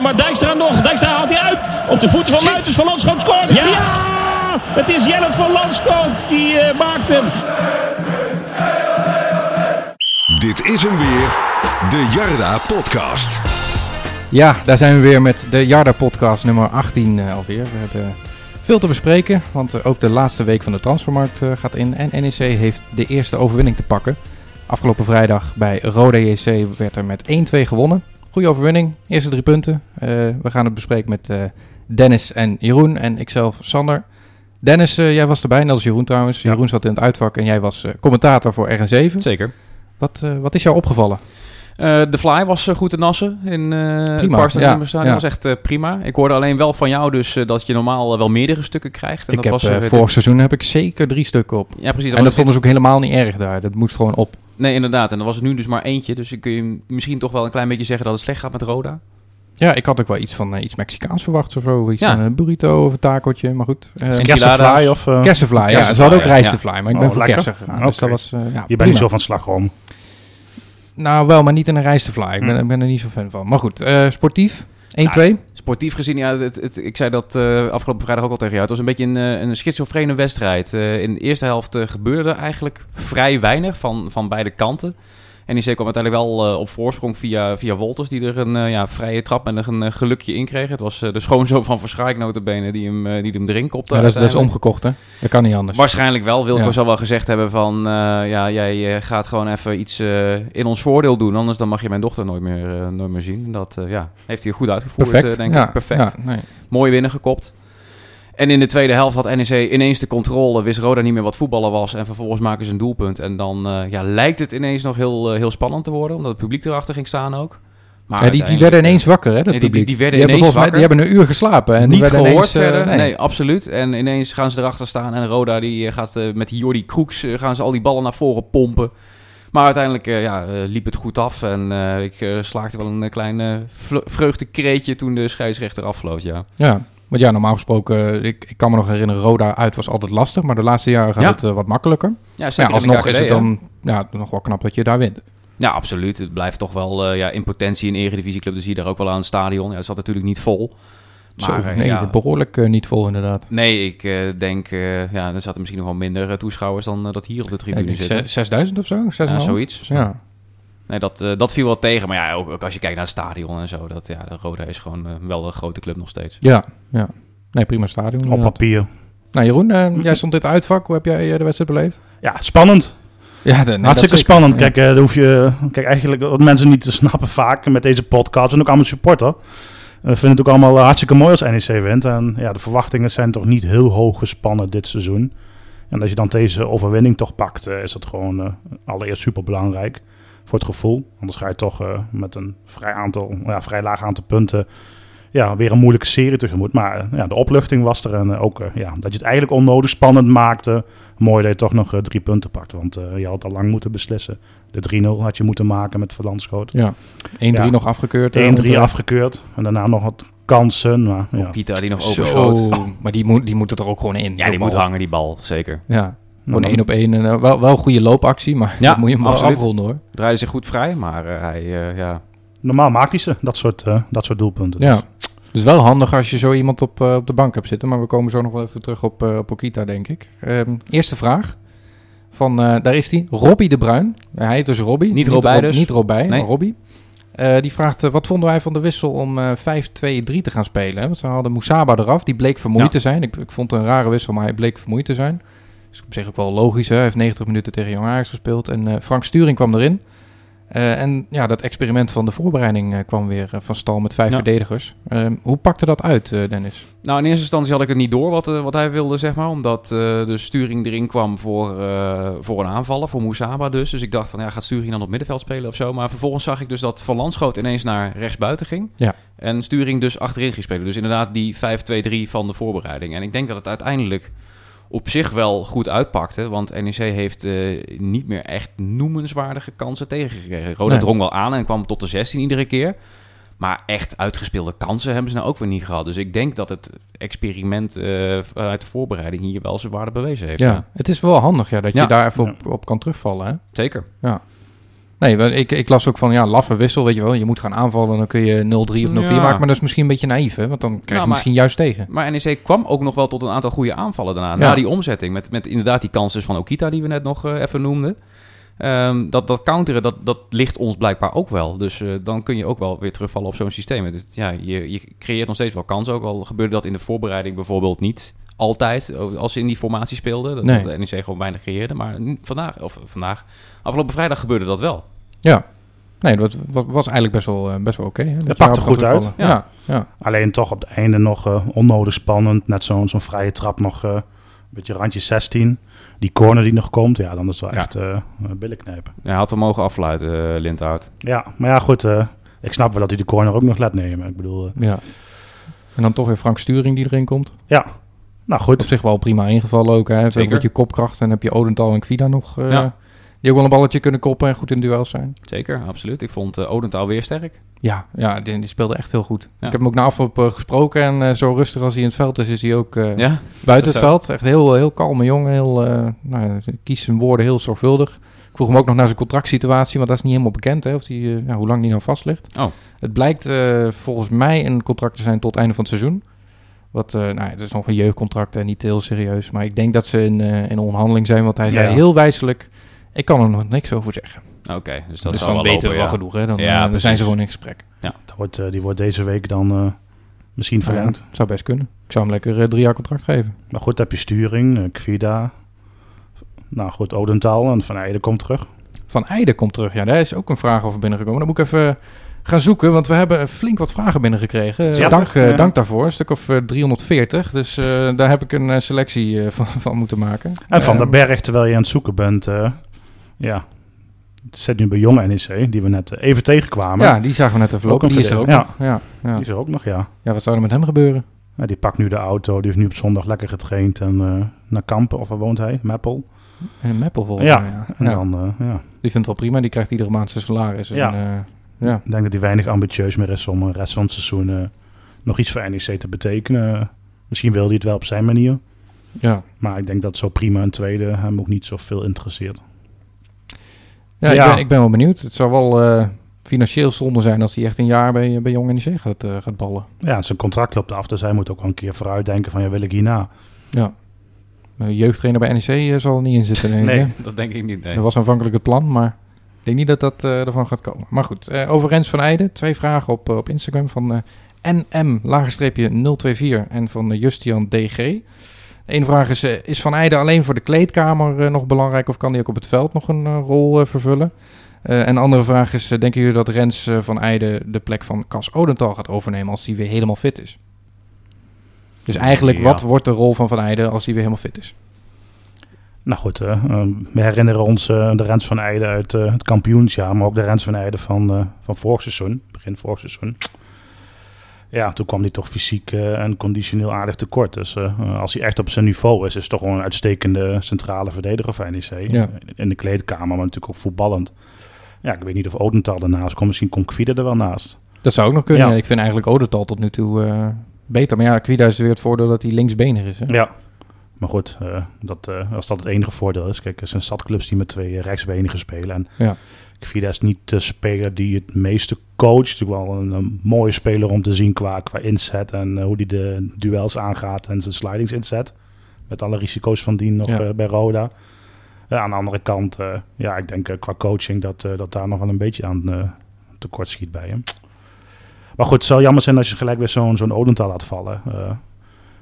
maar Dijkstra nog. Dijkstra haalt hij uit. Op de voeten van. Muitens. Van Landskoot scoort. Ja! Het is Jellert van Landskoot die eh, maakt hem. Dit is hem weer, de Jarda Podcast. Ja, daar zijn we weer met de Jarda podcast nummer 18 eh, alweer. We hebben veel te bespreken, want eh, ook de laatste week van de transfermarkt eh, gaat in. En NEC heeft de eerste overwinning te pakken. Afgelopen vrijdag bij Roda JC werd er met 1-2 gewonnen. Goede overwinning, eerste drie punten. Eh, we gaan het bespreken met eh, Dennis en Jeroen en ikzelf Sander. Dennis, eh, jij was erbij, net als Jeroen trouwens. Ja. Jeroen zat in het uitvak en jij was commentator voor RN7. Zeker. Wat, wat is jou opgevallen? De Fly was goed te nassen in het Prima, ja, ja. was echt prima. Ik hoorde alleen wel van jou dus dat je normaal wel meerdere stukken krijgt. En ik dat heb, was, vorig seizoen heb ik zeker drie stukken op. Ja, precies. en dat vonden ze ook helemaal niet erg daar. Dat moest gewoon op. Nee, inderdaad. En dan was het nu dus maar eentje. Dus kun je misschien toch wel een klein beetje zeggen dat het slecht gaat met Roda. Ja, ik had ook wel iets van eh, iets Mexicaans verwacht of zo. Iets Ja. van een burrito of een takeltje, maar goed. Uh. Kersenfly of... eh, kersenvlaai, ja. Ze hadden ook ja. rijstevlaai, maar ik ben Oh, voor lekker. kersen gegaan. Dus Oké. dat was, eh, ja, je bent niet zo van slagroom. Nou, wel, maar niet in een rijstevlaai. Ik ben, Hm. ik ben er niet zo fan van. Maar goed, eh, sportief. 1-2. Sportief gezien, ja, het, ik zei dat eh, afgelopen vrijdag ook al tegen jou. Het was een beetje een, eh, een schizofrene wedstrijd. Eh, in de eerste helft gebeurde er eigenlijk vrij weinig van, van beide kanten. NEC kwam uiteindelijk wel eh, op voorsprong via, via Wolters, die er een eh, ja, vrije trap met nog een eh, gelukje in kreeg. Het was de schoonzoon van Verschaik notabene die hem, die hem erin kopte. Ja, dat, is, dat is omgekocht, hè? Dat kan niet anders. Waarschijnlijk wel. Wilco Ja. zal wel gezegd hebben van... ja, jij gaat gewoon even iets in ons voordeel doen. Anders dan mag je mijn dochter nooit meer, nooit meer zien. Dat ja, heeft hij goed uitgevoerd, Perfect. denk ja, ik. Perfect. Ja, nee. Mooi binnengekopt. En in de tweede helft had NEC ineens de controle. Wist Roda niet meer wat voetballen was. En vervolgens maken ze een doelpunt. En dan eh, ja, lijkt het ineens nog heel, eh, heel spannend te worden. Omdat het publiek erachter ging staan ook. Maar Ja, die, die werden eh, ineens wakker, hè? Dat Nee, die- die- publiek. die werden hebben ineens mij- wakker. Die hebben een uur geslapen. En niet gehoord ineens, eh, verder. nee. nee. absoluut. En ineens gaan ze erachter staan. En Roda die eh, gaat eh, met die Jordi Kroeks eh, gaan ze al die ballen naar voren pompen. Maar uiteindelijk eh, ja, eh, liep het goed af. En eh, ik eh, slaakte wel een eh, klein eh, vreugdekreetje toen de scheidsrechter afvloot. Ja. Ja, want ja, normaal gesproken, eh, ik, ik kan me nog herinneren, Roda uit was altijd lastig, maar de laatste jaren gaat Ja. het eh, wat makkelijker. Ja, Ja, alsnog is het dan ja, nog wel knap dat je daar wint. Ja, absoluut. Het blijft toch wel eh, ja, in potentie een eredivisieclub. Dus zie je daar ook wel aan het stadion. Ja, het zat natuurlijk niet vol. Maar, nee, ja, behoorlijk eh, niet vol inderdaad. nee, ik denk, ja, er zaten misschien nog wel minder toeschouwers dan dat hier op de tribune denk zitten. zes- 6000 of zo? 6.500? Ja, zoiets. Ja. Nee, dat, eh, dat viel wel tegen. Maar ja, ook, ook als je kijkt naar het stadion en zo. Dat, ja, de Roda is gewoon eh, wel een grote club nog steeds. ja, ja. Nee, prima stadion. Op inderdaad. papier. Nou Jeroen, eh, jij stond het uitvak. Hoe heb jij de wedstrijd beleefd? Ja, spannend. Ja, de, nee, Hartstikke spannend. Ja. Kijk, eh, daar hoef je, kijk, eigenlijk wat mensen niet te snappen vaak met deze podcast. En ook allemaal supporter. We vinden het ook allemaal hartstikke mooi als NEC wint. En ja, de verwachtingen zijn toch niet heel hoog gespannen dit seizoen. En als je dan deze overwinning toch pakt, is dat gewoon allereerst super belangrijk voor het gevoel. Anders ga je toch eh, met een vrij, aantal, ja, vrij laag aantal punten ja, weer een moeilijke serie tegemoet. Maar eh, ja, de opluchting was er. En eh, ook ja, dat je het eigenlijk onnodig spannend maakte. Mooi dat je toch nog eh, drie punten pakt. Want eh, je had al lang moeten beslissen. De 3-0 had je moeten maken met Verlandschoot. 1-3 Ja, 1-3 Ja. nog afgekeurd. eh, want, eh, afgekeurd. En daarna nog wat kansen. Maar, ja. Pieter die nog Zo, overschoot. maar die moet, die moet er ook gewoon in. Ja, die moet hangen, die bal. Zeker. Ja, gewoon dan- één op één. En, eh, wel, wel een goede loopactie, maar Ja, moet je hem wel absoluut. afronden hoor. Draaide zich goed vrij, maar eh, hij, eh, ja... Normaal maakt hij ze, dat soort, eh, dat soort doelpunten. Ja. Dus. Dus wel handig als je zo iemand op, eh, op de bank hebt zitten. Maar we komen zo nog wel even terug op, eh op Okita, denk ik. Ehm, eerste vraag. Van, eh, daar is hij. Robbie de Bruin. Hij heet dus Robbie. Niet Robij Rob- dus. Niet Robij, Nee. maar Robbie. Eh, die vraagt, wat vonden wij van de wissel om eh 5-2-3 te gaan spelen? Hè? Want ze hadden Moussaba eraf. Die bleek vermoeid Ja. te zijn. Ik, ik vond het een rare wissel, maar hij bleek vermoeid te zijn. Dus op zich ook wel logisch. Hè? Hij heeft 90 minuten tegen Jong Ajax gespeeld. En eh, Frank Sturing kwam erin. Eh, en ja, dat experiment van de voorbereiding eh, kwam weer van stal met vijf Ja. verdedigers. Ehm, hoe pakte dat uit, Dennis? Nou, in eerste instantie had ik het niet door wat, wat hij wilde, zeg maar. Omdat de sturing erin kwam voor, voor een aanvaller, voor Moussaba dus. Dus ik dacht van, ja, gaat sturing dan op middenveld spelen of zo? Maar vervolgens zag ik dus dat Van Landschoot ineens naar rechtsbuiten ging. Ja. En sturing dus achterin ging spelen. Dus inderdaad die 5-2-3 van de voorbereiding. En ik denk dat het uiteindelijk op zich wel goed uitpakte. Want NEC heeft eh, niet meer echt noemenswaardige kansen tegengekregen. Roda Nee. drong wel aan en kwam tot de 16 iedere keer. Maar echt uitgespeelde kansen hebben ze nou ook weer niet gehad. Dus ik denk dat het experiment eh, vanuit de voorbereiding hier wel zijn waarde bewezen heeft. Ja, Ja. het is wel handig ja, dat je daar even op, op kan terugvallen. Hè? Zeker. Ja. Nee, ik, ik las ook van, ja, laffe wissel, weet je wel. Je moet gaan aanvallen, dan kun je 0-3 of 0-4 Ja. maken. Maar dat is misschien een beetje naïef, hè. Want dan krijg je maar- misschien juist tegen. Maar NEC kwam ook nog wel tot een aantal goede aanvallen daarna. Ja. Na die omzetting. Met, met inderdaad die kansen van Okita die we net nog eh, even noemden. Ehm, dat, dat counteren, dat, dat ligt ons blijkbaar ook wel. Dus eh, dan kun je ook wel weer terugvallen op zo'n systeem. Dus ja, je, je creëert nog steeds wel kansen. Ook al gebeurde dat in de voorbereiding bijvoorbeeld niet altijd. Als ze in die formatie speelden. Dat, Nee. dat de NEC gewoon weinig creëerde. Maar vandaag, of vandaag, afgelopen vrijdag gebeurde dat wel. Ja. Nee, dat was, was eigenlijk best wel, eh, best wel oké. hè, dat pakte goed uit. Ja. Ja, Alleen toch op het einde nog eh, onnodig spannend. Net zo'n zo'n vrije trap nog eh, een beetje randje 16. Die corner die nog komt, ja, dan is het wel Ja. echt eh billen knijpen. Ja, had we mogen afluiten, uh, Lindhout. Ja, maar ja, goed. eh, ik snap wel dat hij de corner ook nog laat nemen. Ik bedoel, ja. En dan toch weer Frank Sturing die erin komt. ja. Nou Op goed. zich wel prima ingevallen ook. Hè. Zeker. Een beetje kopkracht. En heb je Odental en Kvida nog. eh, Ja. Die ook wel een balletje kunnen koppen en goed in duels zijn. Zeker, absoluut. Ik vond uh, Odenthal weer sterk. Ja, ja die, die speelde echt heel goed. Ja. Ik heb hem ook na afloop eh, gesproken. En zo rustig als hij in het veld is, is hij ook Ja, buiten het veld. Echt heel, heel kalme jongen. Heel, nou, kiest zijn woorden heel zorgvuldig. Ik vroeg hem ook nog naar zijn contractsituatie, want dat is niet helemaal bekend. Hè, of die, hoe lang die nou vast ligt. Oh. Het blijkt volgens mij een contract te zijn tot het einde van het seizoen. Wat, eh, nou, het is nog een jeugdcontract en niet heel serieus. Maar ik denk dat ze in, eh, in onderhandeling zijn. Want hij zei Ja. heel wijselijk, ik kan er nog niks over zeggen. oké. dus dat dus zal dan wel weten lopen, we wel ja. genoeg. Hè? Dan, Ja, eh, dan zijn ze gewoon in gesprek. Dat wordt, die wordt deze week dan eh, misschien Nou ja, verlengd. zou best kunnen. Ik zou hem lekker drie jaar contract geven. Maar goed, dan heb je sturing, Kvida. Nou goed, Odental en Van Eijden komt terug. Van Eijden komt terug. Ja, daar is ook een vraag over binnengekomen. Dan moet ik even gaan zoeken, want we hebben flink wat vragen binnengekregen. Eh, Ja, dank, toch? eh, Ja. dank daarvoor. Een stuk of eh, 340. Dus eh, daar heb ik een eh, selectie eh, van, van moeten maken. En Van den Berg, terwijl je aan het zoeken bent. eh, ja, het zit nu bij Jong NEC, die we net eh, even tegenkwamen. Ja, die zagen we net even lopen. Die is er ook nog. Ja, ja. Die is er ook nog, ja. ja, wat zou er met hem gebeuren? Ja, Die pakt nu de auto, die heeft nu op zondag lekker getraind en eh, naar Kampen, of waar woont hij? Meppel. In Meppel volgens Ja, mij. Ja. En Ja, dan, eh, ja. Die vindt het wel prima. Die krijgt iedere maand zijn salaris. En, Ja. Ja. Ik denk dat hij weinig ambitieus meer is om de rest van het seizoen eh, nog iets voor NEC te betekenen. Misschien wil hij het wel op zijn manier. ja. Maar ik denk dat zo prima een tweede hem ook niet zoveel interesseert. Ja, Ja. Ik, ben, ik ben wel benieuwd. Het zou wel eh, financieel zonde zijn als hij echt een jaar bij, bij Jong NEC gaat, eh, gaat ballen. Ja, zijn contract loopt af, dus hij moet ook wel een keer vooruit denken van ja, wil ik hierna? Ja. Een jeugdtrainer bij NEC eh, zal er niet in zitten, denk ik. Nee. Dat denk ik niet, nee. Dat was aanvankelijk het plan, maar denk niet dat dat eh, ervan gaat komen. Maar goed, eh, over Rens van Eijden. Twee vragen op, eh, op Instagram van eh, NM, lagerstreepje 024 en van Justian DG. Eén vraag is, is Van Eijden alleen voor de kleedkamer nog belangrijk of kan hij ook op het veld nog een rol vervullen? Eh, en de andere vraag is, denken jullie dat Rens van Eijden de plek van Cas Odental gaat overnemen als hij weer helemaal fit is? Dus eigenlijk, Ja. wat wordt de rol van Van Eijden als hij weer helemaal fit is? Nou goed, eh, eh, we herinneren ons eh, de Rens van Eijden uit eh, het kampioensjaar, maar ook de Rens van Eijden van, van vorig seizoen, begin vorig seizoen. Ja, toen kwam hij toch fysiek en conditioneel aardig tekort. Dus als hij echt op zijn niveau is, is het toch gewoon een uitstekende centrale verdediger van NEC. Ja. In de kleedkamer, maar natuurlijk ook voetballend. Ja, ik weet niet of Odental ernaast komt. Misschien komt Kvide er wel naast. Dat zou ook nog kunnen. Ja. Ik vind eigenlijk Odental tot nu toe beter. Maar ja, Kwida is weer het voordeel dat hij linksbenig is. Hè? Ja. Maar goed, eh, dat, eh, als dat het enige voordeel is. Kijk, er zijn stadclubs die met twee eh, rechtsbenigen spelen. En Ja. Kvida is niet de speler die het meeste coacht. Natuurlijk wel een, een mooie speler om te zien qua, qua inzet. En eh, hoe hij de duels aangaat en zijn slidings inzet. Met alle risico's van dien nog Ja. bij Roda. Aan de andere kant, ja, ik denk qua coaching dat, dat daar nog wel een beetje aan tekort schiet bij hem. Maar goed, het zou jammer zijn als je gelijk weer zo'n zo'n Odental laat vallen.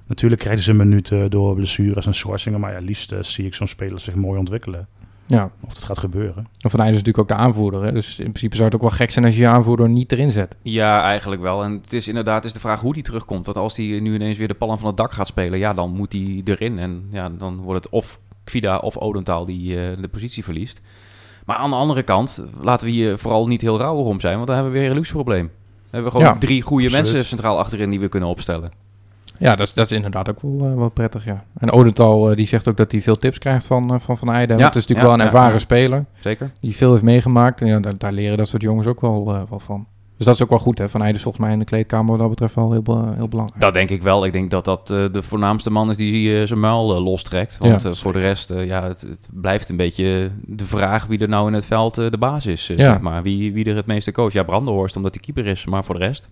Natuurlijk krijgen ze minuten door blessures en schorsingen. Maar ja, liefst eh, zie ik zo'n speler zich mooi ontwikkelen. Ja. Of dat gaat gebeuren. En Van Eijden is natuurlijk ook de aanvoerder. Hè? Dus in principe zou het ook wel gek zijn als je je aanvoerder niet erin zet. Ja, eigenlijk wel. En het is inderdaad het is de vraag hoe die terugkomt. Want als hij nu ineens weer de palm van het dak gaat spelen, ja, dan moet hij erin. En ja, dan wordt het of Kvida of Odental die eh, de positie verliest. Maar aan de andere kant, laten we hier vooral niet heel rauw om zijn, want dan hebben we weer een luxe probleem. Dan hebben we gewoon Ja, drie goede absoluut. mensen centraal achterin die we kunnen opstellen. Ja, dat is, dat is inderdaad ook wel, eh, wel prettig, ja. En Odental eh, die zegt ook dat hij veel tips krijgt van Van, van, van Eijden. Ja, Want het is natuurlijk ja, wel een ervaren ja. speler Zeker? die veel heeft meegemaakt. En ja, daar, daar leren dat soort jongens ook wel, eh, wel van. Dus dat is ook wel goed, hè? Van Eijden is volgens mij in de kleedkamer wat dat betreft wel heel, heel belangrijk. Dat denk ik wel. Ik denk dat dat eh, de voornaamste man is die eh, zijn muil eh, lostrekt. Want eh, voor de rest, eh, ja, het, het blijft een beetje de vraag wie er nou in het veld eh, de baas is. eh, zeg maar. wie, wie er het meeste coach. Ja, Brandenhorst, omdat hij keeper is. Maar voor de rest...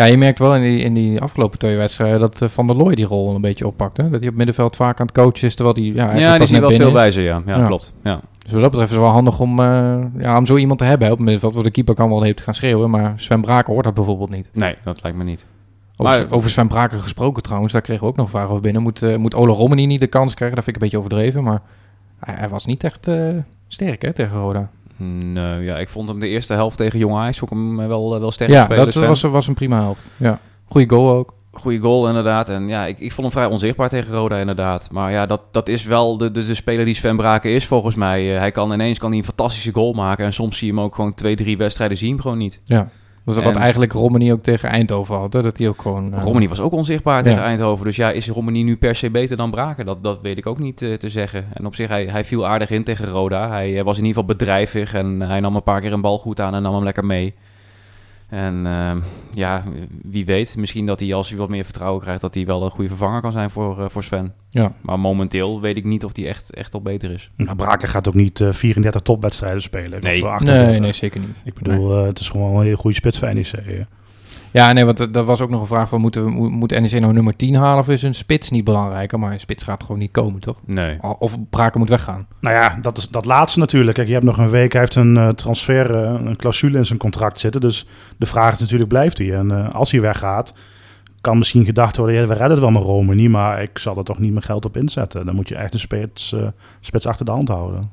Ja, je merkt wel in die, in die afgelopen twee wedstrijden dat eh, Van der Looy die rol een beetje oppakte. Dat hij op middenveld vaak aan het coachen is, terwijl hij ja, eigenlijk ja, die net wel veel is. wijzer, ja. Ja, Ja. klopt. Ja. Dus wat dat betreft is het wel handig om, eh, ja, om zo iemand te hebben hè, op het middenveld. Want de keeper kan wel even gaan schreeuwen, maar Sven Braken hoort dat bijvoorbeeld niet. Nee, dat lijkt me niet. Over, Maar- over Sven Braken gesproken trouwens, daar kregen we ook nog vragen over binnen. Moet, eh moet Ole Romani niet de kans krijgen? Dat vind ik een beetje overdreven, maar hij, hij was niet echt sterk hè, tegen Roda. Nee, ja, ik vond hem de eerste helft tegen Jong Ajax vond ik hem eh, wel, eh, wel sterk Ja, spelen. dat was, was een prima helft. Ja. Goeie goal ook. Goeie goal inderdaad. En ja, ik, ik vond hem vrij onzichtbaar tegen Roda inderdaad. Maar ja, dat, dat is wel de, de, de speler die Sven Braken is volgens mij. Eh, hij kan ineens kan hij een fantastische goal maken. En soms zie je hem ook gewoon twee, drie wedstrijden zien gewoon niet. Ja. Dat is wat En- eigenlijk Romani ook tegen Eindhoven had. Hè? Dat hij ook gewoon... Romani was ook onzichtbaar tegen. Eindhoven. Dus ja, is Romani nu per se beter dan Braken? Dat, dat weet ik ook niet eh, te zeggen. En op zich, hij, hij viel aardig in tegen Roda. Hij eh, was in ieder geval bedrijvig en hij nam een paar keer een bal goed aan en nam hem lekker mee. En eh, ja, wie weet, misschien dat hij als hij wat meer vertrouwen krijgt, dat hij wel een goede vervanger kan zijn voor, eh, voor Sven. Ja. Maar momenteel weet ik niet of hij echt, echt al beter is. Nou, Braken gaat ook niet eh, 34 topwedstrijden spelen. Nee. Of Nee, 38. nee, zeker niet. Ik bedoel, eh, het is gewoon een hele goede spits voor NEC. Eh. Ja, nee, want er er was ook nog een vraag van... Moeten we, moet, moet NEC nou nummer 10 halen of is een spits niet belangrijker? Maar een spits gaat gewoon niet komen, toch? Nee. Of Braken moet weggaan. Nou ja, dat is dat laatste natuurlijk. Kijk, je hebt nog een week, hij heeft een eh, transfer, eh, een clausule in zijn contract zitten. Dus de vraag is natuurlijk, blijft hij? En eh, als hij weggaat, kan misschien gedacht worden, ja, we redden het wel met Romani, maar ik zal er toch niet meer geld op inzetten. Dan moet je echt een spits, eh, spits achter de hand houden.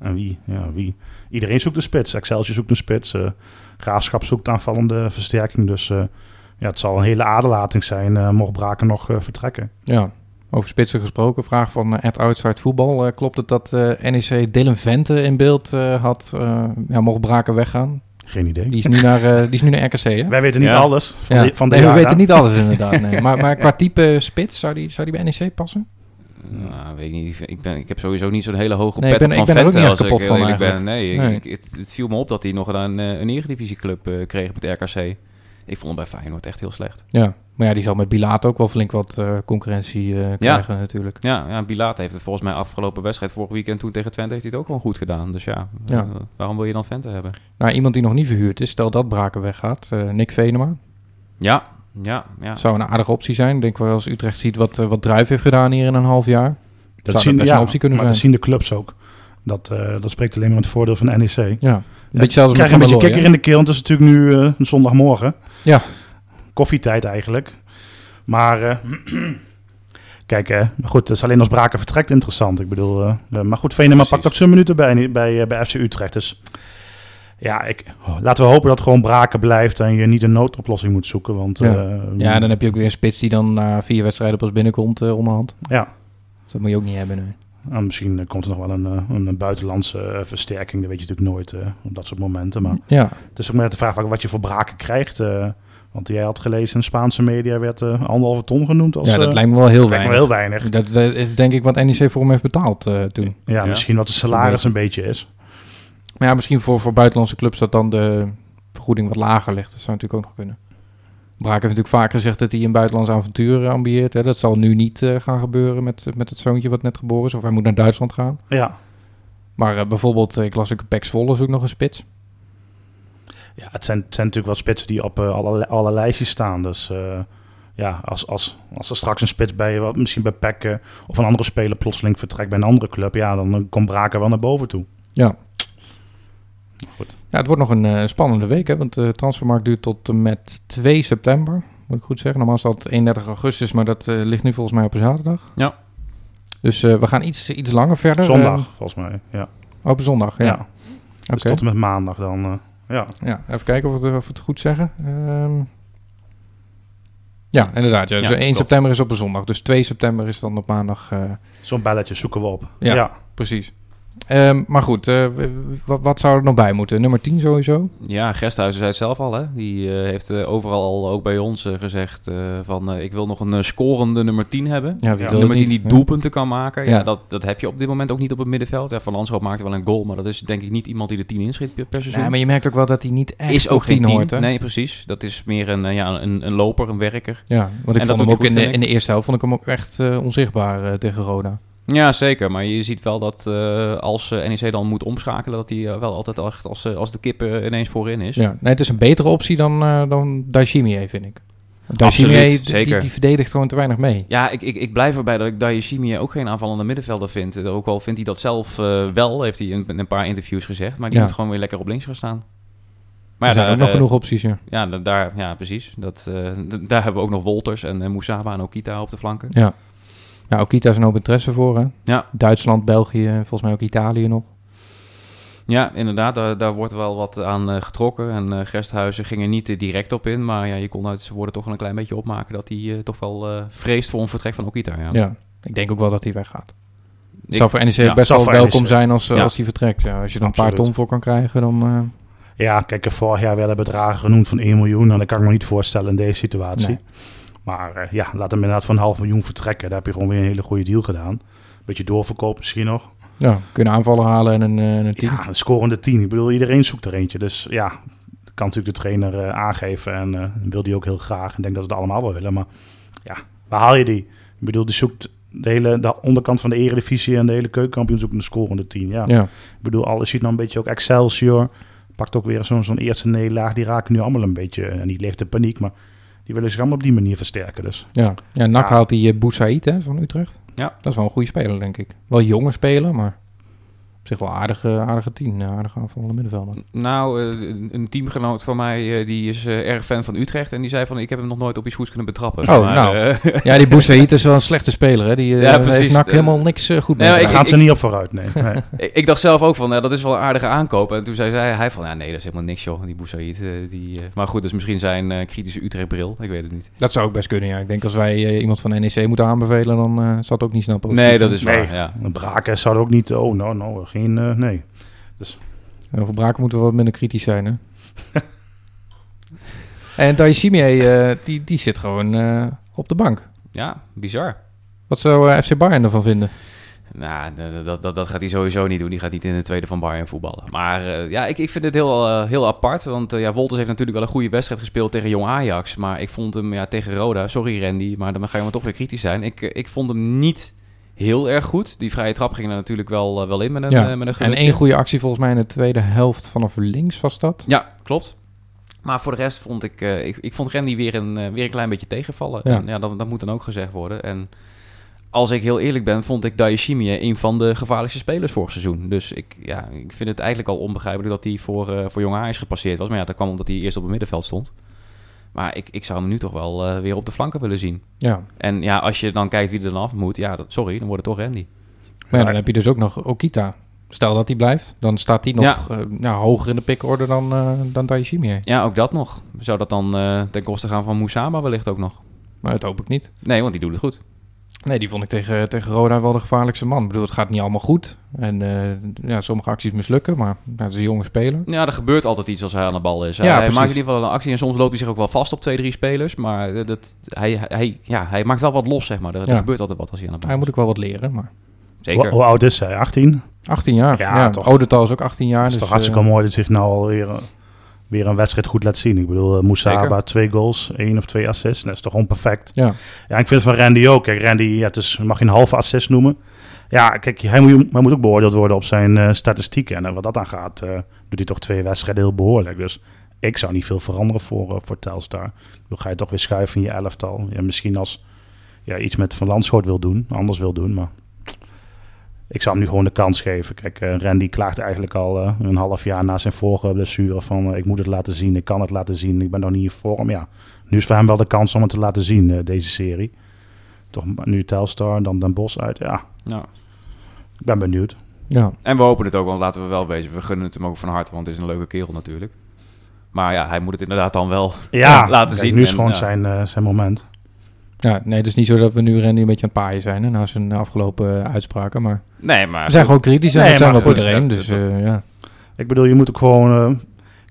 En wie? Ja, wie? Iedereen zoekt een spits. Excelsior zoekt een spits. eh Graafschap zoekt aanvallende versterking. Dus eh, ja, het zal een hele aderlating zijn, eh, mocht Braken nog eh, vertrekken. Ja. Over spitsen gesproken. Vraag van uh, Outside Voetbal. Eh, klopt het dat eh, NEC Dylan Vente in beeld eh, had? eh, ja, mocht Braken weggaan? Geen idee. Die is nu naar, eh, die is nu naar RKC, hè? Wij weten niet Ja. alles van Ja. de, van de nee, we jaren. weten niet alles inderdaad. Nee. Maar, maar qua type spits, zou die, zou die bij NEC passen? Nou, weet ik niet. Ik, ben, ik heb sowieso niet zo'n hele hoge Nee, ik pet ben- op ik van ben ook niet echt als ik kapot van eerlijk ben. eigenlijk. Nee, Nee. Ik, het, het viel me op dat hij nog een, eh, een eredivisieclub eh kreeg op het RKC. Ik vond hem bij Feyenoord echt heel slecht. Ja. Maar ja, die zal met Bilaat ook wel flink wat eh, concurrentie eh, krijgen natuurlijk. Ja, ja Bilaat heeft het volgens mij afgelopen wedstrijd vorig weekend toen tegen Twente heeft hij het ook gewoon goed gedaan. Dus ja, Ja. eh, waarom wil je dan Vente hebben? Nou, iemand die nog niet verhuurd is, stel dat Braken weggaat. eh, Nick Venema. Ja, ja, ja. Zou een aardige optie zijn. Ik denk wel als Utrecht ziet wat, eh, wat Druif heeft gedaan hier in een half jaar. Dat Zou zien, best ja, een optie kunnen maar zijn. dat zien de clubs ook. Dat, eh, dat spreekt alleen maar in het voordeel van NEC. Ja, een Ja, beetje zelfs ik met krijg een beetje kikker hè? in de keel. want Het is natuurlijk nu eh, een zondagmorgen. Ja. Koffietijd eigenlijk. Maar eh, kijk, eh, goed, het is alleen als Braken vertrekt interessant. Ik bedoel, eh, eh, maar goed, Venema Precies. pakt ook zijn minuten bij, bij, eh, bij FC Utrecht. Dus ja, ik, laten we hopen dat gewoon Braken blijft en je niet een noodoplossing moet zoeken. Want Ja. eh, Ja, en dan heb je ook weer een spits die dan na vier wedstrijden pas binnenkomt eh, onderhand. ja. Dus dat moet je ook niet hebben nu. Nou, misschien eh, komt er nog wel een, eh, een, buitenlandse versterking. Dat weet je natuurlijk nooit eh, op dat soort momenten. Maar Ja, het is ook maar de vraag wat- je voor braken krijgt. eh, want jij had gelezen in Spaanse media werd eh, anderhalve ton genoemd. Als, ja dat lijkt me wel heel lijkt me weinig. heel weinig. Dat, dat is denk ik wat NEC voor hem heeft betaald eh, toen. Ja, Ja. misschien wat de salaris een beetje is. Maar ja, misschien voor, voor buitenlandse clubs dat dan de vergoeding wat lager ligt. Dat zou natuurlijk ook nog kunnen. Braak heeft natuurlijk vaak gezegd dat hij een buitenlands avontuur ambieert. Hè. Dat zal nu niet eh, gaan gebeuren met, met het zoontje wat net geboren is. Of hij moet naar Duitsland gaan. Ja. Maar eh, bijvoorbeeld, eh, ik las ook Pex Volle is ook nog een spits. ja, het zijn, het zijn natuurlijk wel spitsen die op alle, alle lijstjes staan. Dus ja, als, als, als er straks een spits bij, wat, misschien bij PEC eh, of een andere speler plotseling vertrekt bij een andere club, ja, dan komt Braken wel naar boven toe. Ja. Goed. Ja, het wordt nog een eh, spannende week, hè, want de transfermarkt duurt tot en met 2 september, moet ik goed zeggen. Normaal is dat 31 augustus, maar dat eh, ligt nu volgens mij op een zaterdag. Ja. Dus eh, we gaan iets, iets langer verder. Zondag, Eh, volgens mij. Ja. op een zondag, ja. Dus tot en met maandag dan. eh, ja. Ja, even kijken of we het, of we het goed zeggen. Ehm, ja, inderdaad. Ja. Dus Ja, 1 klopt. september is op een zondag. Dus 2 september is dan op maandag. eh, Zo'n belletje zoeken we op. Ja. ja. precies. Ehm, maar goed, eh, wat zou er nog bij moeten? Nummer 10 sowieso? Ja, Gesthuizen zei het zelf al. Hè? Die eh, heeft eh, overal al, ook bij ons, gezegd eh, van... eh, ik wil nog een scorende nummer 10 hebben. Ja, nummer het 10 niet? die doelpunten kan maken. Ja. Ja. dat, dat heb je op dit moment ook niet op het middenveld. Ja, van Landschap maakte wel een goal, maar dat is denk ik niet iemand die de 10 inschiet per- seizoen. Nee, maar je merkt ook wel dat hij niet echt is ook op 10 geen 10 hoort. Hè? Nee, precies. Dat is meer een, ja, een, een loper, een werker. Ja, want ik En dat vond hem ook in de, in de eerste helft vond ik hem ook echt onzichtbaar tegen Roda. Ja, zeker. Maar je ziet wel dat eh, als eh, NEC dan moet omschakelen... dat hij eh, wel altijd echt als, als de kip ineens voorin is. Ja, nee, het is een betere optie dan, dan vind ik. Daishimie, die, zeker. die verdedigt gewoon te weinig mee. Ja, ik, ik, ik blijf erbij dat ik Dayashimi ook geen aanvallende middenvelder vind. Ook al vindt hij dat zelf wel, heeft hij in, in een paar interviews gezegd. Maar die Ja. moet gewoon weer lekker op links gaan staan. Maar er zijn daar, ook nog genoeg opties, ja. Ja, da- daar, ja precies. Dat, daar hebben we ook nog Wolters en Moussaba en Okita op de flanken. Ja, ja Okita is een hoop interesse voor, hè? Ja. Duitsland, België, volgens mij ook Italië nog. Ja, inderdaad, daar, daar wordt wel wat aan eh, getrokken. En eh Gersthuizen ging er niet eh, direct op in. Maar ja, je kon uit zijn woorden toch wel een klein beetje opmaken... dat hij eh, toch wel eh, vreest voor een vertrek van Okita. Ja. Ja. ik denk ook wel dat hij weggaat. Het Ik- zou voor NEC ja, best wel welkom NEC. zijn als, Ja. als hij vertrekt. Ja, als je er een paar ton voor kan krijgen, dan... eh, Ja, kijk, er vorig jaar werden bedragen genoemd van 1 miljoen. En dat kan ik me niet voorstellen in deze situatie. Nee. Maar eh, ja, laat hem inderdaad van een half miljoen vertrekken. Daar heb je gewoon weer een hele goede deal gedaan. Beetje doorverkoop misschien nog. ja, kunnen aanvallen halen en een, eh, een team. Ja, een scorende 10. Ik bedoel, iedereen zoekt er eentje. Dus ja, kan natuurlijk de trainer eh, aangeven. En wil die ook heel graag. Ik denk dat we het allemaal wel willen. Maar ja, waar haal je die? Ik bedoel, die zoekt de hele de onderkant van de eredivisie en de hele keukenkampioen zoekt een scorende 10. Ja. Ja, Ik bedoel, al is het nou een beetje ook Excelsior. Pakt ook weer zo'n zo'n eerste nederlaag. Die raken nu allemaal een beetje, eh, niet lichte paniek, maar die willen zich allemaal op die manier versterken. Dus ja. ja NAC Ja. haalt die uh, Boussaïd hè, van Utrecht. Ja. Dat is wel een goede speler, denk ik. Wel jonge speler, maar op zich wel aardige, aardige tien. eh, Aardige aanvallende middenvelder. Nou, eh, een- een teamgenoot van mij eh, die is erg fan van Utrecht. En die zei van, ik heb hem nog nooit op iets goeds kunnen betrappen. Oh, Maar, nou. Ja, die Boussaïd is wel een slechte speler, hè. Die Ja, precies. heeft NAC helemaal niks goed Nee, mee ik- gaan ze niet op vooruit. Nee. nee. ik, ik dacht zelf ook van, ja, dat is wel een aardige aankoop. En toen zei zij, hij van, ja, nee, dat is helemaal niks joh, die Boussaïd. die, maar goed, dat is misschien zijn kritische Utrecht-bril. Ik weet het niet. Dat zou ook best kunnen, ja. Ik denk als wij iemand van NEC moeten aanbevelen, dan zal het ook niet snel positief Nee, dat is Nee. waar, ja. Een Braken zou ook niet, oh nou, nou, geen, eh, nee. Voor Braken moeten we wat minder kritisch zijn, hè. en Daishimie, eh die, die zit gewoon eh, op de bank. Ja, bizar. Wat zou FC Bayern ervan vinden? Nou, dat, dat, dat, gaat hij sowieso niet doen. Die gaat niet in de tweede van Bayern voetballen. Maar eh, ja, ik, ik vind het heel, heel apart. Want ja, Wolters heeft natuurlijk wel een goede wedstrijd gespeeld tegen Jong Ajax. Maar ik vond hem ja, tegen Roda, sorry Randy, maar dan ga je maar toch weer kritisch zijn. Ik, ik vond hem niet heel erg goed. Die vrije trap ging er natuurlijk wel, eh, wel in met een, Ja, eh, met een En één goede actie volgens mij in de tweede helft vanaf links was dat. Ja, klopt. Maar voor de rest vond ik, eh, ik, ik vond Randy weer een, weer een klein beetje tegenvallen. Ja. En ja, dat, dat moet dan ook gezegd worden. En als ik heel eerlijk ben, vond ik Daishimi een van de gevaarlijkste spelers vorig seizoen. Dus ik, ja, ik vind het eigenlijk al onbegrijpelijk dat hij voor, voor Jong Ajax gepasseerd was. Maar ja, dat kwam omdat hij eerst op het middenveld stond. Maar ik, ik zou hem nu toch wel eh, weer op de flanken willen zien. Ja. En ja, als je dan kijkt wie er dan af moet, ja, dat, sorry, dan wordt het toch Randy. Maar ja, dan heb je dus ook nog Okita. Stel dat hij blijft, dan staat hij nog Ja. eh, ja, hoger in de pickorde dan, eh dan Daishimie. Ja, ook dat nog. Zou dat dan eh, ten koste gaan van Moussama wellicht ook nog? Maar dat hoop ik niet. Nee, want die doet het goed. Nee, die vond ik tegen, tegen Roda wel de gevaarlijkste man. Ik bedoel, het gaat niet allemaal goed. En eh, ja, sommige acties mislukken, maar ja, het is een jonge speler. Ja, er gebeurt altijd iets als hij aan de bal is. Ja, hij precies. maakt in ieder geval een actie en soms loopt hij zich ook wel vast op twee, drie spelers. Maar dat, hij, hij, ja, hij maakt wel wat los, zeg maar. Er, er gebeurt altijd wat als hij aan de bal Hij is. moet ook wel wat leren, maar... Zeker. Hoe, oud is hij? 18? 18 jaar. Ja, Ja, toch. Is ook 18 jaar. Het is dus, toch hartstikke eh, mooi dat zich nou alweer weer een wedstrijd goed laat zien. Ik bedoel, Moussaba, Zeker. twee goals, één of twee assists. Dat is toch gewoon perfect. Ja. Ja, ik vind het van Randy ook. Kijk, Randy, ja, het is, mag je een halve assist noemen. Ja, kijk, hij moet, hij moet ook beoordeeld worden op zijn eh, statistieken. En eh, wat dat aan gaat, eh, doet hij toch twee wedstrijden heel behoorlijk. Dus ik zou niet veel veranderen voor, eh, voor Telstar. Bedoel, ga je toch weer schuiven in je elftal. Ja, misschien als ja, iets met Van Landschoot wil doen, anders wil doen, maar... Ik zou hem nu gewoon de kans geven. Kijk, eh, Randy klaagt eigenlijk al eh, een half jaar na zijn vorige blessure van... eh, ik moet het laten zien, ik kan het laten zien, ik ben nog niet in vorm. Ja, nu is voor hem wel de kans om het te laten zien, eh, deze serie. Toch nu Telstar, dan Den Bos uit. Ja, Ja. ik ben benieuwd. ja. En we hopen het ook, want laten we wel wezen. We gunnen het hem ook van harte, want het is een leuke kerel natuurlijk. Maar ja, hij moet het inderdaad dan wel Ja, laten kijk, zien. nu is En, gewoon ja. zijn, eh, zijn moment. Ja, nee, het is niet zo dat we nu Randy een beetje aan het paaien zijn, hè, na zijn afgelopen uitspraken. Maar Nee, maar... we zijn gewoon kritisch en Nee, dat zijn we maar op goed, iedereen. Dus dat- eh, ja. Ik bedoel, je moet ook gewoon... eh,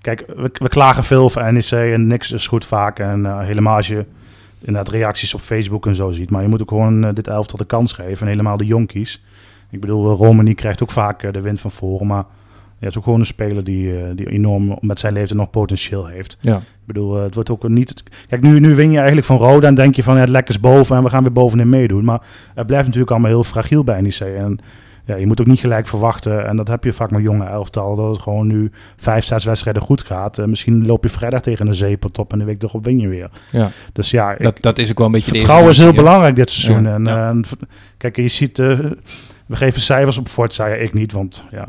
kijk, we, we klagen veel over NEC en niks is goed vaak. En eh, helemaal als je inderdaad reacties op Facebook en zo ziet. Maar je moet ook gewoon dit elftal de kans geven. En helemaal de jonkies. Ik bedoel, Romani krijgt ook vaak de wind van voren. Maar het is ook gewoon een speler die, eh, die enorm met zijn leeftijd nog potentieel heeft. ja. Ik bedoel, eh, het wordt ook niet... Kijk, nu, nu win je eigenlijk van Roda en denk je van... Ja, het lekker is boven en we gaan weer bovenin meedoen. Maar het blijft natuurlijk allemaal heel fragiel bij NEC. En ja, je moet ook niet gelijk verwachten... en dat heb je vaak met jonge elftal... dat het gewoon nu vijf, zes wedstrijden goed gaat. Eh, misschien loop je vrijdag tegen een zeepeltop... en de week erop win je weer. Ja. Dus ja, ik, Dat, dat is ook wel een beetje vertrouwen is heel belangrijk dit seizoen. Ja. En, eh, en kijk, je ziet... eh, we geven cijfers op Forza, ja, ik niet, want ja,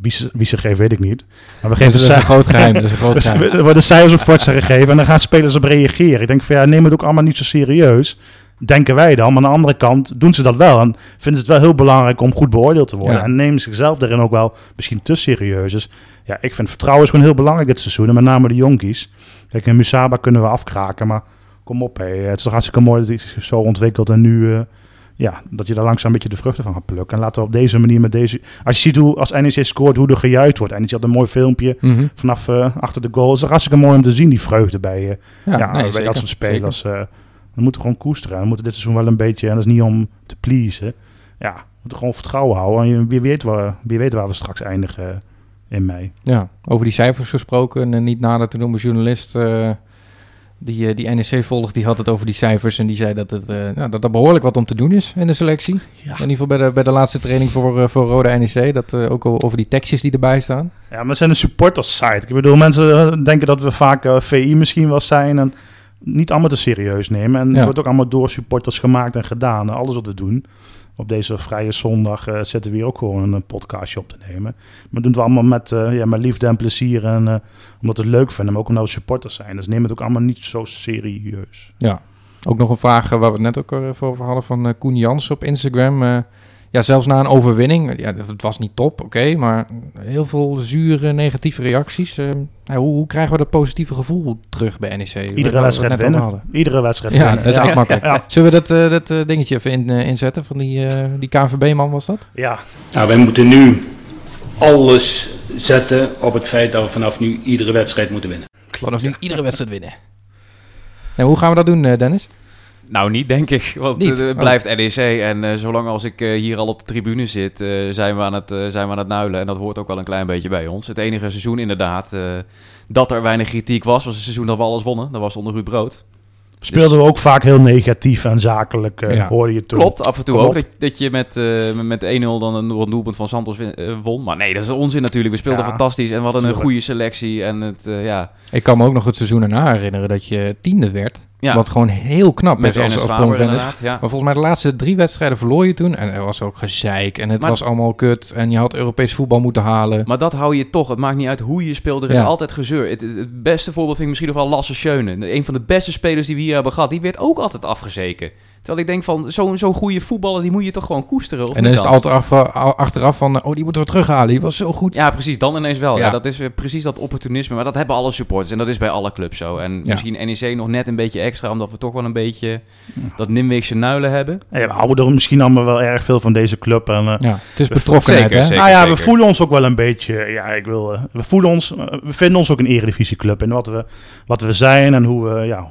wie ze, wie ze geven weet ik niet. Maar we Dat geven is, dat is een groot geheim. Dat is een groot geheim. er worden cijfers op Forza gegeven en dan gaan spelers op reageren. Ik denk van ja, neem het ook allemaal niet zo serieus. Denken wij dan. Maar aan de andere kant doen ze dat wel. En vinden ze het wel heel belangrijk om goed beoordeeld te worden. Ja. En nemen zichzelf daarin ook wel misschien te serieus. Dus ja, ik vind vertrouwen is gewoon heel belangrijk dit seizoen. En met name de jonkies. Kijk, in Musaba kunnen we afkraken. Maar kom op, hé. het is toch hartstikke mooi dat hij zich zo ontwikkelt. En nu, eh, ja, dat je daar langzaam een beetje de vruchten van gaat plukken. En laten we op deze manier met deze... Als je ziet hoe, als NEC scoort, hoe er gejuicht wordt. En je had een mooi filmpje Mhm. vanaf eh, achter de goal. Het is hartstikke mooi om te zien, die vreugde bij, eh, Ja, ja, nee, bij zeker, dat soort spelers. eh we moeten gewoon koesteren. We moeten dit seizoen wel een beetje, en dat is niet om te pleasen. Ja, we moeten gewoon vertrouwen houden. En je- wie weet waar, wie weet waar we straks eindigen in mei. Ja, over die cijfers gesproken. En niet nader te noemen journalist die, eh, die NEC volgt, die had het over die cijfers. En die zei dat, het, eh, ja, dat er behoorlijk wat om te doen is in de selectie. Ja. In ieder geval bij de, bij de laatste training voor, eh, voor Rode NEC. Dat eh, ook al over die tekstjes die erbij staan. Ja, maar het zijn een supporters site. Ik bedoel, mensen denken dat we vaak VI misschien wel zijn. En niet allemaal te serieus nemen. En Ja. het wordt ook allemaal door supporters gemaakt en gedaan. En alles wat we doen. Op deze vrije zondag eh, zetten we hier ook gewoon een podcastje op te nemen. Maar doen het allemaal met, eh, ja, met liefde en plezier. En eh, omdat we het leuk vinden, maar ook omdat we supporters zijn. Dus neem het ook allemaal niet zo serieus. Ja, ook nog een vraag eh, waar we het net ook eh, even over hadden van eh, Koen Jans op Instagram. Ja, zelfs na een overwinning, ja, het was niet top, oké, maar heel veel zure negatieve reacties. Eh, ja, hoe, hoe krijgen we dat positieve gevoel terug bij NEC? We Iedere wedstrijd net over winnen. hadden. Iedere wedstrijd Ja, winnen. dat is echt makkelijk. Ja. Zullen we dat, eh, dat eh, dingetje even in, eh, inzetten van die, eh, die KNVB-man was dat? ja. Nou, wij moeten nu alles zetten op het feit dat we vanaf nu iedere wedstrijd moeten winnen. Vanaf nu iedere wedstrijd winnen. Nou, hoe gaan we dat doen, eh, Dennis? Nou, niet denk ik. Want Niet? eh, het Oh. blijft NEC. En eh, zolang als ik eh, hier al op de tribune zit, eh, zijn, we aan het, eh, zijn we aan het nuilen. En dat hoort ook wel een klein beetje bij ons. Het enige seizoen inderdaad eh, dat er weinig kritiek was, was het seizoen dat we alles wonnen. Dat was onder Ruud Brood. Speelden we ook vaak heel negatief en zakelijk, eh, Ja. hoorde je toen. Klopt, af en toe Kom ook. Dat, dat je met, eh, met 1-0 dan een, een doelpunt van Santos won. Maar nee, dat is onzin natuurlijk. We speelden Ja, fantastisch en we hadden tuurlijk. een goede selectie. En het, eh, ja, Ik kan me ook nog het seizoen erna herinneren dat je tiende werd. Ja. Wat gewoon heel knap met is als, inderdaad. Ja. Maar volgens mij de laatste drie wedstrijden verloor je toen. En er was ook gezeik. En het Maar- was allemaal kut. En je had Europees voetbal moeten halen. Maar dat hou je toch. Het maakt niet uit hoe je speelt. Er is Ja. altijd gezeur. Het beste voorbeeld vind ik misschien nog wel Lasse Schöne. Een van de beste spelers die we hier hebben gehad. Die werd ook altijd afgezeken. Terwijl ik denk van, zo'n zo'n goede voetballer, die moet je toch gewoon koesteren? Of en dan is het altijd af- achteraf van... Oh, die moeten we terughalen. Die was zo goed. Ja, precies. Dan ineens wel. Ja. Ja. dat is weer precies dat opportunisme. Maar dat hebben alle supporters. En dat is bij alle clubs zo. En misschien NEC nog net een beetje extra. Omdat we toch wel een beetje dat Nimweegse nuilen hebben. Ja, we houden er misschien allemaal wel erg veel van deze club. En, eh, Ja, het is betrokkenheid, Zeker, hè? zeker. nou ja, we voelen ons ook wel een beetje. Ja, ik wil. eh, we voelen ons. eh, we vinden ons ook een eredivisieclub. En wat we, wat we zijn en hoe we. Ja,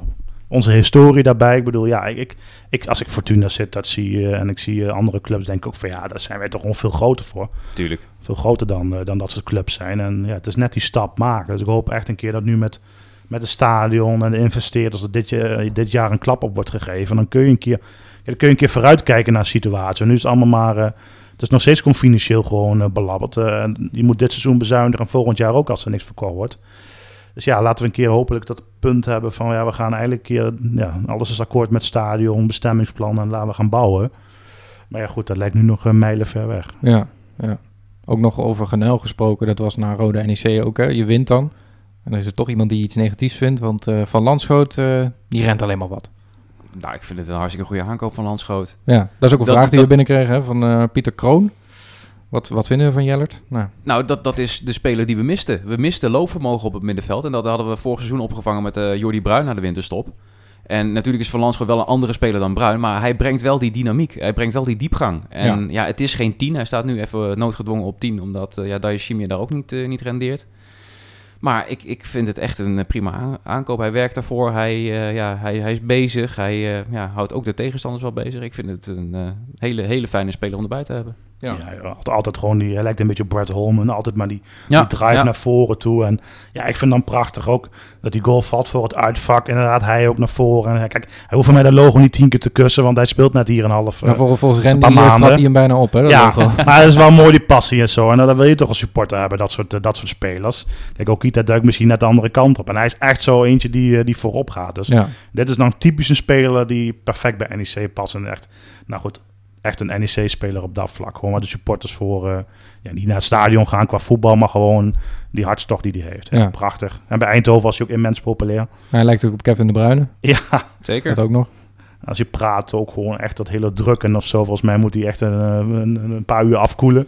onze historie daarbij. Ik bedoel, ja, ik, ik, als ik Fortuna zit, dat zie je. En ik zie eh, andere clubs, denk ik ook van ja, daar zijn wij toch gewoon veel groter voor. Tuurlijk. Veel groter dan, eh, dan dat soort clubs zijn. En ja, het is net die stap maken. Dus ik hoop echt een keer dat nu met, met het stadion en de investeerders dat dit, je, dit jaar een klap op wordt gegeven. Dan kun je een keer, dan kun je een keer vooruitkijken naar de situatie. Nu is het allemaal maar. eh, het is nog steeds gewoon financieel gewoon eh, belabberd. Eh, en je moet dit seizoen bezuinigen en volgend jaar ook als er niks verkocht wordt. Dus ja, laten we een keer hopelijk dat punt hebben van ja, we gaan eigenlijk keer, ja, alles is akkoord met stadion, bestemmingsplan en laten we gaan bouwen. Maar ja, goed, dat lijkt nu nog een mijlen ver weg. Ja, ja. Ook nog over Genel gesproken. Dat was na Rode NEC ook, hè? Je wint dan. En dan is er toch iemand die iets negatiefs vindt. Want eh, Van Landschoot, eh, die rent alleen maar wat. Nou, ik vind het een hartstikke goede aankoop van Landschoot. Ja, dat is ook een Dat- vraag die dat- we binnenkregen hè, van eh, Pieter Kroon. Wat, wat vinden we van Jellert? Nou, Nou, dat, dat is de speler die we misten. We misten loopvermogen op het middenveld. En dat hadden we vorig seizoen opgevangen met eh Jordi Bruin na de winterstop. En natuurlijk is Van Landschot wel een andere speler dan Bruin, maar hij brengt wel die dynamiek. Hij brengt wel die diepgang. En ja, het is geen 10. Hij staat nu even noodgedwongen op 10, omdat uh, ja, Dayashimi daar ook niet, uh, niet rendeert. Maar ik, ik vind het echt een prima aankoop. Hij werkt daarvoor, hij, uh, ja, hij, hij is bezig, hij ja, houdt ook de tegenstanders wel bezig. Ik vind het een hele, hele fijne speler om erbij te hebben. Ja. ja altijd gewoon die, hij lijkt een beetje op Brett Holman, altijd maar die, ja, die drive naar voren toe. En ja, ik vind dan prachtig ook dat die goal valt voor het uitvak. Inderdaad, hij ook naar voren. En kijk, hij hoeft mij de logo niet tien keer te kussen, want hij speelt net hier een half ja, voor, Volgens Randy vat hij hem bijna op, hè, ja, logo. maar het is wel mooi die passie en zo. En dat wil je toch als supporter hebben, dat soort, dat soort spelers. Kijk, ook Kita duikt misschien net de andere kant op. En hij is echt zo eentje die, die voorop gaat. Dus dit is dan typisch een speler die perfect bij NEC past. En echt, nou goed, echt een NEC-speler op dat vlak. Gewoon waar de supporters voor, uh, ja, niet naar het stadion gaan qua voetbal, maar gewoon die hartstocht die hij heeft. Ja. Prachtig. En bij Eindhoven was hij ook immens populair. Hij lijkt ook op Kevin de Bruyne. Ja. Zeker. Dat ook nog. Als je praat, ook gewoon echt dat hele drukken of zo. Volgens mij moet hij echt een, een, een paar uur afkoelen.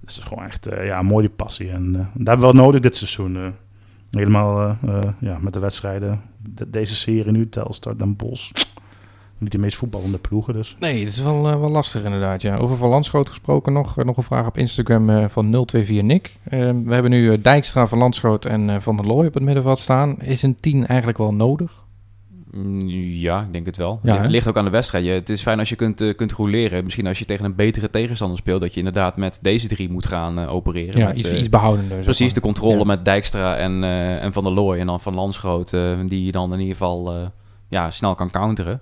Dus het is gewoon echt uh, ja, mooi die passie. En uh, dat hebben we wel nodig dit seizoen. helemaal ja, met de wedstrijden. De, deze serie nu, Telstar, Den Bosch niet de meest voetballende ploegen. Dus. Nee, het is wel, uh, wel lastig inderdaad. Ja. Over Van Landschoot gesproken nog. Uh, nog een vraag op Instagram uh, van 024 Nick. we hebben nu Dijkstra, Van Landschoot en Van der Looy op het middenveld staan. Is een 10 eigenlijk wel nodig? Mm, ja, ik denk het wel. Ja, het ligt ook aan de wedstrijd. het is fijn als je kunt, kunt roleren. Misschien als je tegen een betere tegenstander speelt... dat je inderdaad met deze drie moet gaan opereren. Ja, met, iets, iets behoudender. Precies, de controle met Dijkstra en, en Van der Looy. En dan Van Landschoot, die je dan in ieder geval ja, snel kan counteren.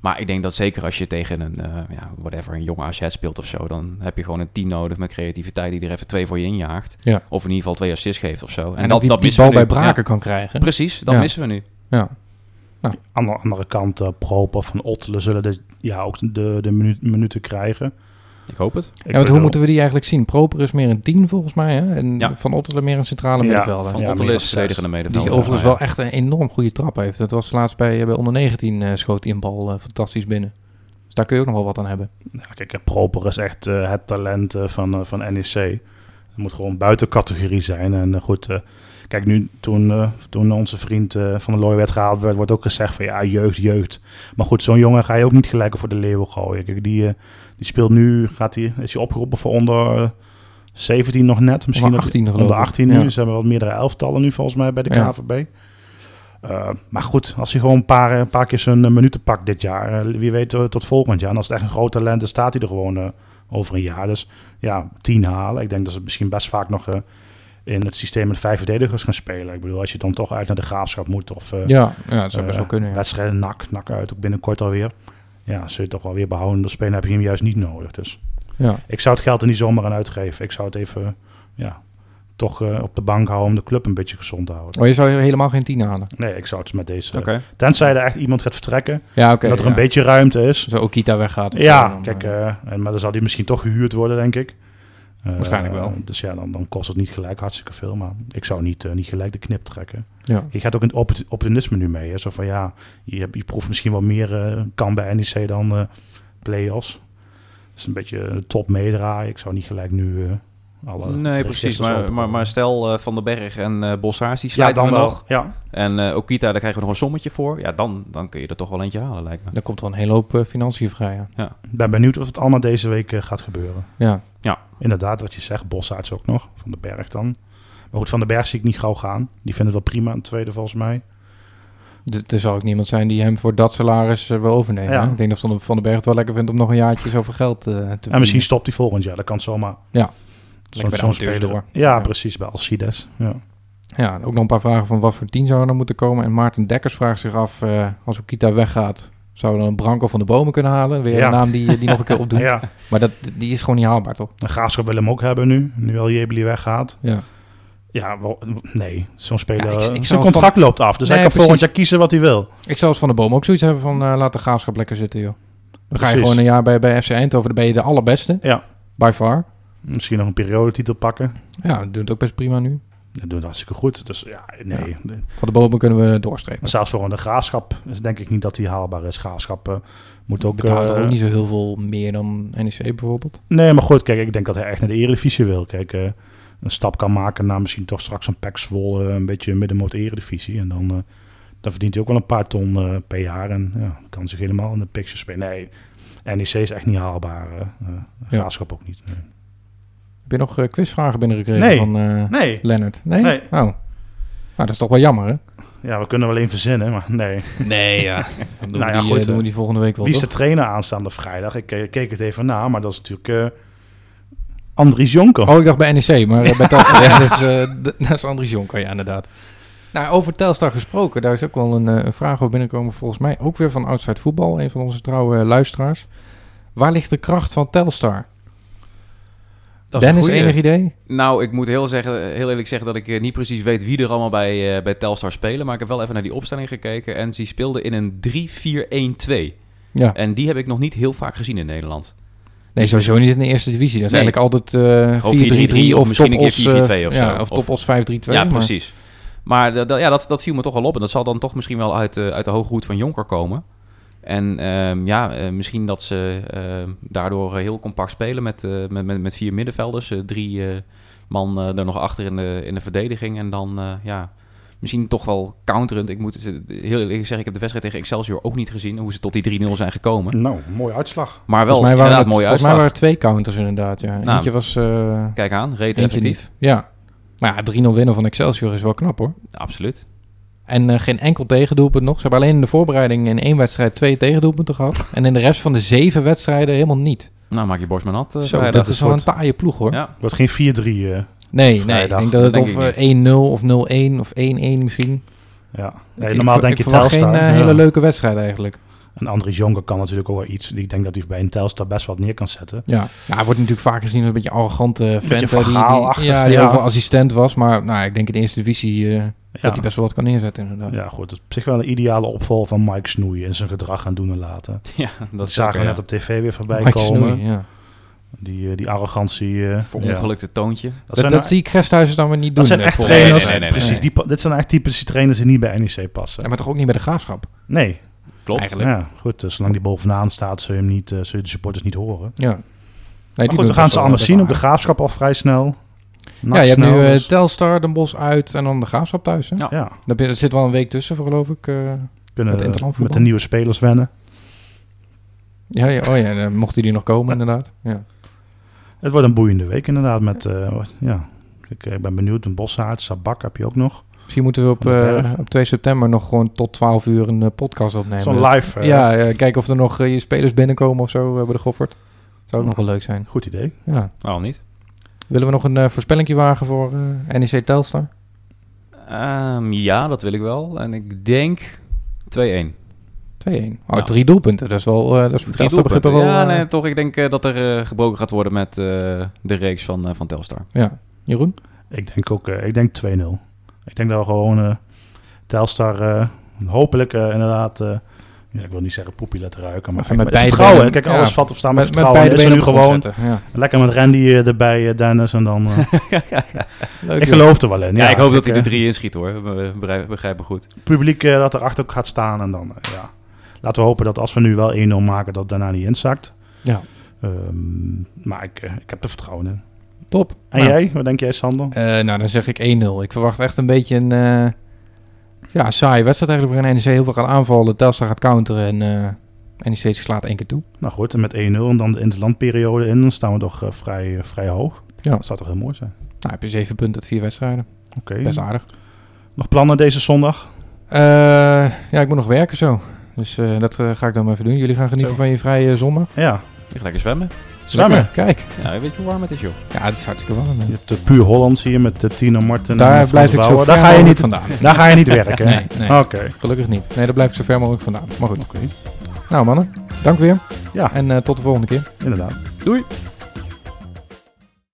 Maar ik denk dat zeker als je tegen een, uh, ja, whatever, een jonge AZ speelt of zo, dan heb je gewoon een team nodig met creativiteit die er even twee voor je injaagt. Ja. Of in ieder geval twee assists geeft of zo. En, en dat, die, dat die bal bij Braken kan krijgen. Precies, dat missen we nu. Ja. Nou. Aan de andere kant, uh, Proper van Ottelen zullen de, ja, ook de, de minuten krijgen. Ik hoop het. Ja, want hoe moeten we die eigenlijk zien? Proper is meer een 10 volgens mij. Hè? En Van Ottelen meer een centrale ja, middenvelder. Van Ottelen is verdedigende middenvelder. Die overigens wel echt een enorm goede trap heeft. Dat was laatst bij, bij onder 19 uh, schoot hij een bal uh, fantastisch binnen. Dus daar kun je ook nog wel wat aan hebben. Ja, kijk, Proper is echt uh, het talent van, van NEC. Het moet gewoon buiten categorie zijn. En goed, kijk nu toen, toen onze vriend van de Looy werd gehaald werd, wordt ook gezegd van ja, jeugd, jeugd. Maar goed, zo'n jongen ga je ook niet gelijk voor de leeuwen gooien. Kijk, die die speelt nu, gaat hij, is hij opgeroepen voor onder 17 nog net. Misschien onder 18 Onder 18 nu. Ze hebben wat meerdere elftallen nu volgens mij bij de KVB. Uh, maar goed, als hij gewoon een paar, een paar keer zijn uh, minuten pakt dit jaar, uh, wie weet tot volgend jaar. En als het echt een groot talent is, staat hij er gewoon over een jaar. Dus ja, tien halen. Ik denk dat ze misschien best vaak nog in het systeem met vijf verdedigers gaan spelen. Ik bedoel, als je dan toch uit naar de graafschap moet of ja, ja, dat zou best wel kunnen. Ja. Wedstrijden nak, nak uit, ook binnenkort alweer ja, zul je toch wel weer behouden spelen, heb je hem juist niet nodig. Dus ja. ik zou het geld er niet zomaar aan uitgeven. Ik zou het even, ja, toch uh, op de bank houden om de club een beetje gezond te houden. Oh, je zou helemaal geen tien halen? Nee, ik zou het met deze... Okay. Tenzij er echt iemand gaat vertrekken. Ja, oké. dat er een beetje ruimte is. Zo Okita weggaat. Ja, zo, kijk, uh, maar dan zal die misschien toch gehuurd worden, denk ik. Waarschijnlijk wel. Dus ja, dan, dan kost het niet gelijk hartstikke veel. Maar ik zou niet, niet gelijk de knip trekken. Ja. Je gaat ook in het optimisme nu mee. Hè? Zo van ja, je, je proeft misschien wel meer uh, kan bij NEC dan uh, play-offs. Dus een beetje de top meedraaien. Ik zou niet gelijk nu uh, alle... Nee, precies. Maar, maar, maar, stel Van den Berg en uh, Bossaars, die sluiten ja, dan we nog. Ja. En Okita, daar krijgen we nog een sommetje voor. Ja, dan, dan kun je er toch wel eentje halen, lijkt me. Dan komt wel een hele hoop financiën vrij, ja. ja. Ik ben benieuwd of het allemaal deze week gaat gebeuren. Ja. Ja. Inderdaad, wat je zegt, Bossaerts ook nog, Van den Berg dan. Maar goed, Van den Berg zie ik niet gauw gaan. Die vinden het wel prima, een tweede volgens mij. Er zal ook niemand zijn die hem voor dat salaris uh, wil overnemen. Ja. Ik denk dat Van den, van den Berg het wel lekker vindt om nog een jaartje zoveel geld uh, te verdienen. En misschien stopt hij volgend jaar, dat kan zomaar. Ja, zo'n speler. Door. Ja, precies, bij Alcides. Ja. ja, ook nog een paar vragen van wat voor tien zou er dan moeten komen. En Maarten Dekkers vraagt zich af, uh, als Okita weggaat, Zouden we dan een Branko van de Bomen kunnen halen? Weer een naam die, die nog een keer opdoet. ja. Maar dat, die is gewoon niet haalbaar, toch? Een Graafschap wil hem ook hebben nu. Nu al Jebeli weggaat. Ja. Ja, wel, nee. Zo'n speler... Ja, ik, zijn contract loopt af. Dus nee, hij kan volgend jaar kiezen wat hij wil. Ik zou het van de Boom ook zoiets hebben van... Uh, laat de Graafschap lekker zitten, joh. Dan ga je gewoon een jaar bij, bij FC Eindhoven. Dan ben je de allerbeste. Ja. By far. Misschien nog een periodetitel pakken. Ja, dat doet het ook best prima nu. Dat doet hartstikke goed. Dus ja, nee. Van de bomen kunnen we doorstrepen. Maar zelfs voor een graafschap is denk ik niet dat die haalbaar is. Graafschap uh, moet ook... Betaalt uh, ook niet zo heel veel meer dan NEC bijvoorbeeld? Nee, maar goed, kijk, ik denk dat hij echt naar de Eredivisie wil. Kijk, uh, een stap kan maken naar misschien toch straks een Pek Zwolle, een beetje middenmoot Eredivisie. En dan, dan dan verdient hij ook wel een paar ton eh, per jaar. En ja, kan zich helemaal in de picture spelen. Nee, NEC is echt niet haalbaar. eh eh, Ja. Graafschap ook niet. Nee. Heb je nog eh, quizvragen binnengekregen Nee. van eh nee. Leonard? Nee? Nee. Oh. Nou, dat is toch wel jammer, hè? Ja, we kunnen wel één verzinnen, maar nee. Nee, ja. Dan doen, Nou we, ja, die, goed, eh, doen we die volgende week wel, Wie is de trainer aanstaande vrijdag? Ik keek het even na, maar dat is natuurlijk eh Andries Jonker. Oh, ik dacht bij NEC, maar bij Telstar, ja, dat is, eh, d- dat is Andries Jonker, ja, inderdaad. Nou, over Telstar gesproken, daar is ook wel een, eh, een vraag over binnenkomen, volgens mij ook weer van Outside Voetbal, een van onze trouwe luisteraars. Waar ligt de kracht van Telstar? Dat is Dennis, enig idee? Nou, ik moet heel, zeggen, heel eerlijk zeggen dat ik eh, niet precies weet wie er allemaal bij, eh, bij Telstar spelen. Maar ik heb wel even naar die opstelling gekeken. En die speelden in een 3-4-1-2. Ja, En die heb ik nog niet heel vaak gezien in Nederland. nee, sowieso niet in de eerste divisie. Dat is Nee. eigenlijk altijd eh, Of 4-3-3 of of misschien een keer Topos, eh, 4-4-2 of zo. ja, of Of- Topos 5-3-2. ja, maar- precies. Maar dat- dat- ja, dat, dat viel me toch wel op. En dat zal dan toch misschien wel uit, de uit de hoge hoed van Jonker komen. En ehm, ja, eh, misschien dat ze ehm, daardoor eh, heel compact spelen met, eh, met, met, met vier middenvelders. drie eh, man eh, er nog achter in de, in de verdediging. En dan, eh, ja, misschien toch wel counterend. Ik moet het, heel eerlijk zeggen, ik heb de wedstrijd tegen Excelsior ook niet gezien. Hoe ze tot die 3-0 zijn gekomen. Nou, mooie uitslag. Maar wel Volgens mij waren inderdaad het, mooie volgens mij waren het twee counters inderdaad, ja. Nou, Eentje was... eh, Kijk aan, reed eentje effectief. Ja. Maar ja, 3-0 winnen van Excelsior is wel knap hoor. Absoluut. En eh, geen enkel tegendoelpunt nog. Ze hebben alleen in de voorbereiding in één wedstrijd twee tegendoelpunten gehad. en in de rest van de zeven wedstrijden helemaal niet. Nou, maak je borst maar nat. eh, Zo, dat is wel een taaie ploeg hoor. Ja, Wordt geen 4-3. eh, Nee, nee, ik denk dat het Dat of denk ik eh, 1-0 of 0-1 of 1-1 misschien. ja. Nee, normaal ik, denk ik je Telstar. geen ja. hele leuke wedstrijd eigenlijk. En Andries Jonker kan natuurlijk ook wel iets. Ik denk dat hij bij een Telstar best wat neer kan zetten. Ja. ja, hij wordt natuurlijk vaak gezien als een beetje arrogante vent. hè, die, ja, die ja. overal assistent was. Maar nou, ik denk in de eerste divisie eh, Ja. dat hij best wel wat kan neerzetten inderdaad. Ja, goed. Het is op zich wel een ideale opval van Mike Snoei in zijn gedrag en doen en laten. ja dat zagen we ja. net op tv weer voorbij Mike komen. Snoei, ja. Die, eh, die arrogantie. eh, Voor ja. ongelukte toontje. Dat Dat, dat zie ik Gesthuizen dan weer niet doen. dat zijn echt trainers. Nee, nee, nee, precies. Die, dit zijn echt typische trainers die niet bij NEC passen. Ja, maar toch ook niet bij de graafschap. nee. Klopt. Eigenlijk. Ja, goed. zolang die bovenaan staat, zul je, hem niet, eh, zul je de supporters niet horen. Ja. Nee, Maar die goed, we gaan ze allemaal zien op de graafschap al vrij snel. Ja, je hebt nu eh, dus, Telstar, Den Bosch uit en dan de graafschap thuis. Hè? Ja. ja, Daar Er zit wel een week tussen, geloof ik. eh. kunnen Met interlandvoetbal. met de nieuwe spelers wennen. ja, ja, oh ja, dan mochten die nog komen inderdaad. Ja. Het wordt een boeiende week inderdaad. Met, eh, ja. Ik ben benieuwd. Een Bossaard, Sabak heb je ook nog. Misschien moeten we op, eh, berg. op 2 september nog gewoon tot 12 uur een eh, podcast opnemen. Zo'n live. eh, ja, ja, kijken of er nog je spelers binnenkomen of zo bij de Goffert. Zou ook nog wel leuk zijn. Goed idee. Ja. Waarom niet? Willen we nog een uh, voorspellingje wagen voor NEC Telstar? Ehm, ja, dat wil ik wel. En ik denk 2-1. 2-1. Oh, Nou. drie doelpunten. Dat is wel... eh dat is Drie doelpunten. wel... Ja, nee, toch. Ik denk eh, dat er eh, gebroken gaat worden met eh, de reeks van, van Telstar. ja. Jeroen? Ik denk ook, eh, ik denk 2-0. Ik denk dat we gewoon eh, Telstar eh, hopelijk eh, inderdaad, eh, ja, ik wil niet zeggen poepie laten ruiken, maar met, met beide vertrouwen. benen- Kijk, ja, alles valt of staan met, Met, met vertrouwen. beide Is er benen nu op gewoon zetten. Ja. lekker met Randy erbij, Dennis, en dan... eh, Leuk, ik geloof er wel in. Ja, ik hoop dat hij er drie inschiet hoor. We begrijpen, goed. Het publiek eh, dat erachter ook gaat staan en dan, ja. Laten we hopen dat als we nu wel 1-0 maken, dat daarna niet inzakt. Ja. Ehm, maar ik, ik heb er vertrouwen in. Top. En Nou, jij? Wat denk jij, Sander? eh, nou, dan zeg ik 1-0. Ik verwacht echt een beetje een... eh ja, saaie wedstrijd eigenlijk waarin NEC heel veel gaat aanvallen. Telstar gaat counteren en eh NEC slaat één keer toe. Nou goed, en met 1-0 en dan de interlandperiode in, dan staan we toch vrij, vrij hoog. Ja. Dat zou toch heel mooi zijn. Nou, heb je zeven punten uit vier wedstrijden. Oké. Best aardig. Nog plannen deze zondag? Eh, ja, ik moet nog werken zo. Dus eh, dat ga ik dan maar even doen. Jullie gaan genieten Zo. van je vrije zondag. Ja, Ik ga lekker zwemmen. Zwemmen. Kijk. Ja, weet je hoe warm het is joh. Ja, het is hartstikke warm. Je hebt de puur Hollands hier met de Tino Martin. en Daar blijf ik zo ver daar ga je niet, vandaan. Daar ga je niet werken. Nee, nee. Oké. Gelukkig niet. Nee, daar blijf ik zo ver mogelijk vandaan. Maar goed. Nou mannen, dank weer. Ja. En eh, tot de volgende keer. inderdaad. Doei.